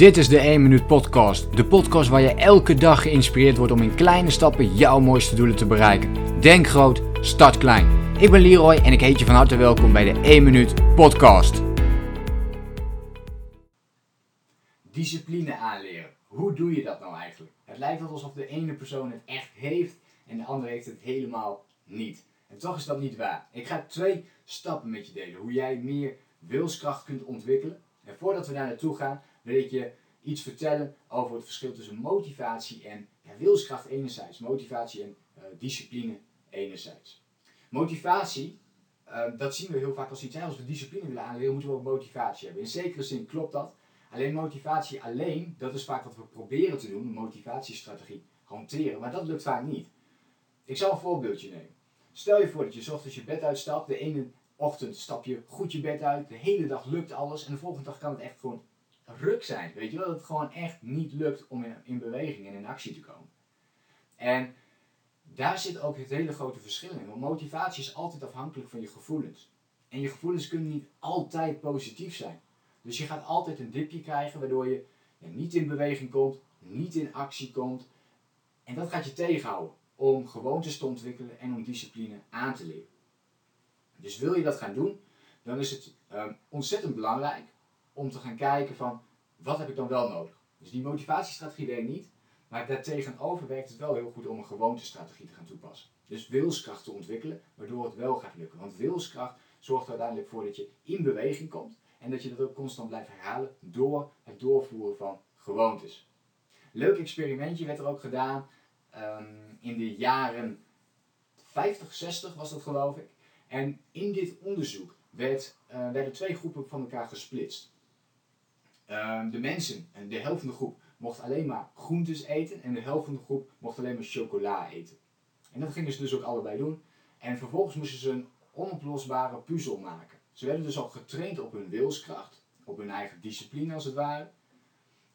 Dit is de 1 Minuut Podcast. De podcast waar je elke dag geïnspireerd wordt om in kleine stappen jouw mooiste doelen te bereiken. Denk groot, start klein. Ik ben Leroy en ik heet je van harte welkom bij de 1 Minuut Podcast. Discipline aanleren. Hoe doe je dat nou eigenlijk? Het lijkt alsof de ene persoon het echt heeft en de andere heeft het helemaal niet. En toch is dat niet waar. Ik ga twee stappen met je delen hoe jij meer wilskracht kunt ontwikkelen. En voordat we daar naartoe gaan, wil ik je iets vertellen over het verschil tussen motivatie en wilskracht enerzijds, motivatie en uh, discipline enerzijds. Motivatie, uh, dat zien we heel vaak als iets, als we discipline willen aanleren, moeten we ook motivatie hebben. In zekere zin klopt dat. Alleen motivatie alleen, dat is vaak wat we proberen te doen, een motivatiestrategie hanteren, maar dat lukt vaak niet. Ik zal een voorbeeldje nemen. Stel je voor dat je ochtends je bed uitstapt, de ene ochtend stap je goed je bed uit, de hele dag lukt alles en de volgende dag kan het echt gewoon ruk zijn. Weet je wel, dat het gewoon echt niet lukt om in, in beweging en in actie te komen. En daar zit ook het hele grote verschil in. Want motivatie is altijd afhankelijk van je gevoelens. En je gevoelens kunnen niet altijd positief zijn. Dus je gaat altijd een dipje krijgen waardoor je niet in beweging komt, niet in actie komt. En dat gaat je tegenhouden om gewoontes te ontwikkelen en om discipline aan te leren. Dus wil je dat gaan doen, dan is het um, ontzettend belangrijk om te gaan kijken van wat heb ik dan wel nodig. Dus die motivatiestrategie werkt niet, maar daartegenover werkt het wel heel goed om een gewoontestrategie te gaan toepassen. Dus wilskracht te ontwikkelen, waardoor het wel gaat lukken. Want wilskracht zorgt er uiteindelijk voor dat je in beweging komt en dat je dat ook constant blijft herhalen door het doorvoeren van gewoontes. Leuk experimentje werd er ook gedaan um, in de jaren 50, 60 was dat geloof ik. En in dit onderzoek werd, uh, werden twee groepen van elkaar gesplitst. Ehm, de mensen, en de helft van de groep, mocht alleen maar groentes eten en de helft van de groep mocht alleen maar chocola eten. En dat gingen ze dus ook allebei doen. En vervolgens moesten ze een onoplosbare puzzel maken. Ze werden dus al getraind op hun wilskracht, op hun eigen discipline als het ware.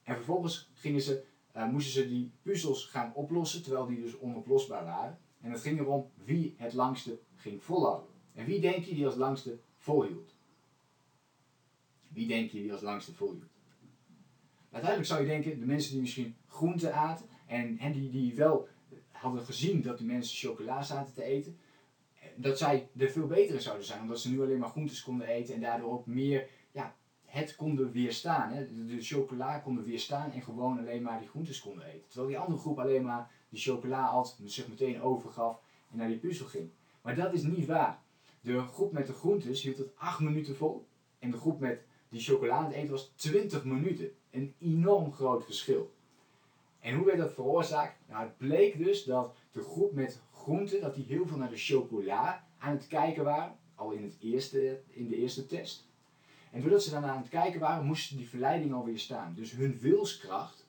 En vervolgens gingen ze, uh, moesten ze die puzzels gaan oplossen, terwijl die dus onoplosbaar waren. En het ging erom wie het langste ging volhouden. En wie denk je die als langste volhield? Wie denk je die als langste volhield? Uiteindelijk zou je denken, de mensen die misschien groenten aten en, en die, die wel hadden gezien dat de mensen chocola zaten te eten, dat zij er veel beter zouden zijn, omdat ze nu alleen maar groentes konden eten en daardoor ook meer ja, het konden weerstaan. Hè? De chocola konden weerstaan en gewoon alleen maar die groentes konden eten. Terwijl die andere groep alleen maar die chocola at, zich meteen overgaf en naar die puzzel ging. Maar dat is niet waar. De groep met de groentes hield het 8 minuten vol en de groep met die chocola aan het eten was 20 minuten. Een enorm groot verschil. En hoe werd dat veroorzaakt? Nou, het bleek dus dat de groep met groenten, dat die heel veel naar de chocola aan het kijken waren, al in, het eerste, in de eerste test. En doordat ze dan aan het kijken waren, moesten die verleiding alweer staan. Dus hun wilskracht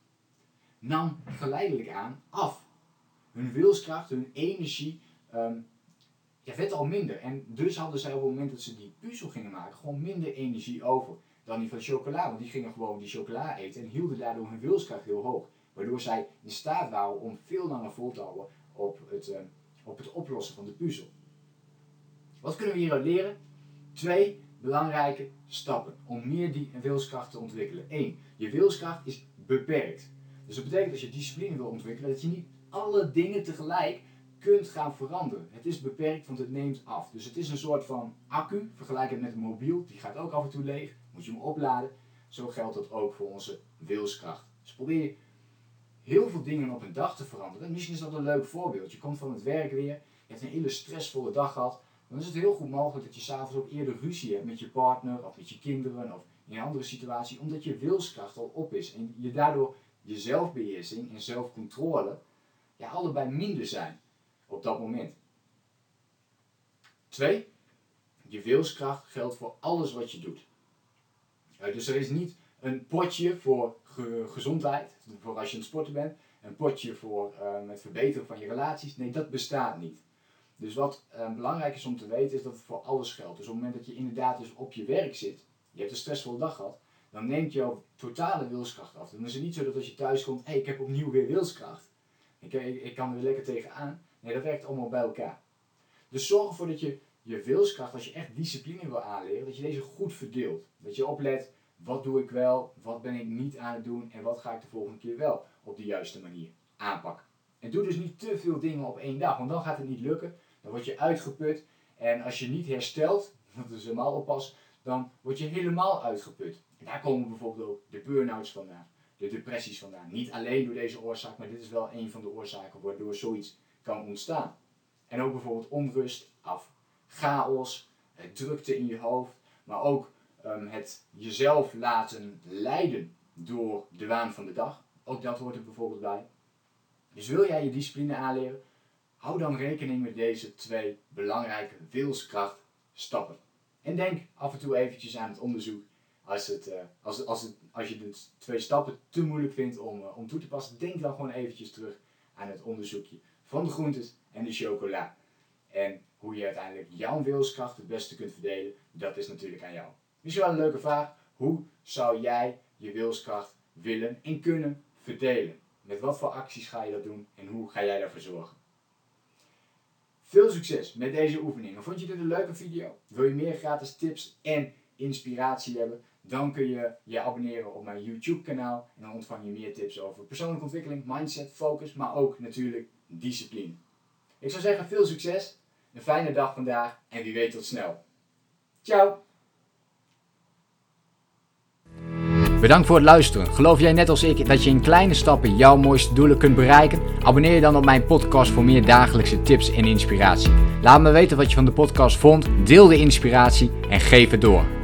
nam geleidelijk aan af. Hun wilskracht, hun energie um, ja, werd al minder. En dus hadden zij op het moment dat ze die puzzel gingen maken, gewoon minder energie over dan die van chocola. Want die gingen gewoon die chocola eten en hielden daardoor hun wilskracht heel hoog. Waardoor zij in staat waren om veel langer vol te houden op het, uh, op het oplossen van de puzzel. Wat kunnen we hieruit leren? Twee belangrijke stappen om meer die wilskracht te ontwikkelen. Eén, je wilskracht is beperkt. Dus dat betekent als je discipline wil ontwikkelen, dat je niet alle dingen tegelijk kunt gaan veranderen. Het is beperkt, want het neemt af. Dus het is een soort van accu, vergelijk het met een mobiel, die gaat ook af en toe leeg moet je hem opladen. Zo geldt dat ook voor onze wilskracht. Dus probeer heel veel dingen op een dag te veranderen. Misschien is dat een leuk voorbeeld. Je komt van het werk weer, je hebt een hele stressvolle dag gehad. Dan is het heel goed mogelijk dat je s'avonds ook eerder ruzie hebt met je partner of met je kinderen of in een andere situatie, omdat je wilskracht al op is en je daardoor je zelfbeheersing en zelfcontrole ja, allebei minder zijn op dat moment. Twee, je wilskracht geldt voor alles wat je doet dus er is niet een potje voor gezondheid, voor als je aan het sporten bent, een potje voor het verbeteren van je relaties. Nee, dat bestaat niet. Dus wat uh, belangrijk is om te weten, is dat het voor alles geldt. Dus op het moment dat je inderdaad dus op je werk zit, je hebt een stressvolle dag gehad, dan neemt jouw totale wilskracht af. Dan is het niet zo dat als je thuis komt, hé, hey, ik heb opnieuw weer wilskracht. Ik, ik, ik kan er weer lekker tegenaan. Nee, dat werkt allemaal bij elkaar. Dus zorg ervoor dat je je wilskracht, als je echt discipline wil aanleren, dat je deze goed verdeelt. Dat je oplet Wat doe ik wel, wat ben ik niet aan het doen en wat ga ik de volgende keer wel op de juiste manier aanpakken. En doe dus niet te veel dingen op één dag, want dan gaat het niet lukken. Dan word je uitgeput en als je niet herstelt, dat is helemaal oppas, dan word je helemaal uitgeput. En daar komen bijvoorbeeld ook de burn-outs vandaan, de depressies vandaan. Niet alleen door deze oorzaak, maar dit is wel een van de oorzaken waardoor zoiets kan ontstaan. En ook bijvoorbeeld onrust af, chaos, drukte in je hoofd, maar ook um, het jezelf laten leiden door de waan van de dag. Ook dat hoort er bijvoorbeeld bij. Dus wil jij je discipline aanleren, hou dan rekening met deze twee belangrijke wilskrachtstappen. En denk af en toe eventjes aan het onderzoek. Als, het, uh, als, als, het, als je de twee stappen te moeilijk vindt om, uh, om toe te passen, denk dan gewoon eventjes terug aan het onderzoekje van de groentes en de chocola. En hoe je uiteindelijk jouw wilskracht het beste kunt verdelen, dat is natuurlijk aan jou. Misschien wel een leuke vraag. Hoe zou jij je wilskracht willen en kunnen verdelen? Met wat voor acties ga je dat doen en hoe ga jij daarvoor zorgen? Veel succes met deze oefeningen. Vond je dit een leuke video? Wil je meer gratis tips en inspiratie hebben? Dan kun je je abonneren op mijn YouTube kanaal en dan ontvang je meer tips over persoonlijke ontwikkeling, mindset, focus, maar ook natuurlijk discipline. Ik zou zeggen veel succes, een fijne dag vandaag en wie weet tot snel. Ciao! Bedankt voor het luisteren. Geloof jij net als ik dat je in kleine stappen jouw mooiste doelen kunt bereiken? Abonneer je dan op mijn podcast voor meer dagelijkse tips en inspiratie. Laat me weten wat je van de podcast vond, deel de inspiratie en geef het door.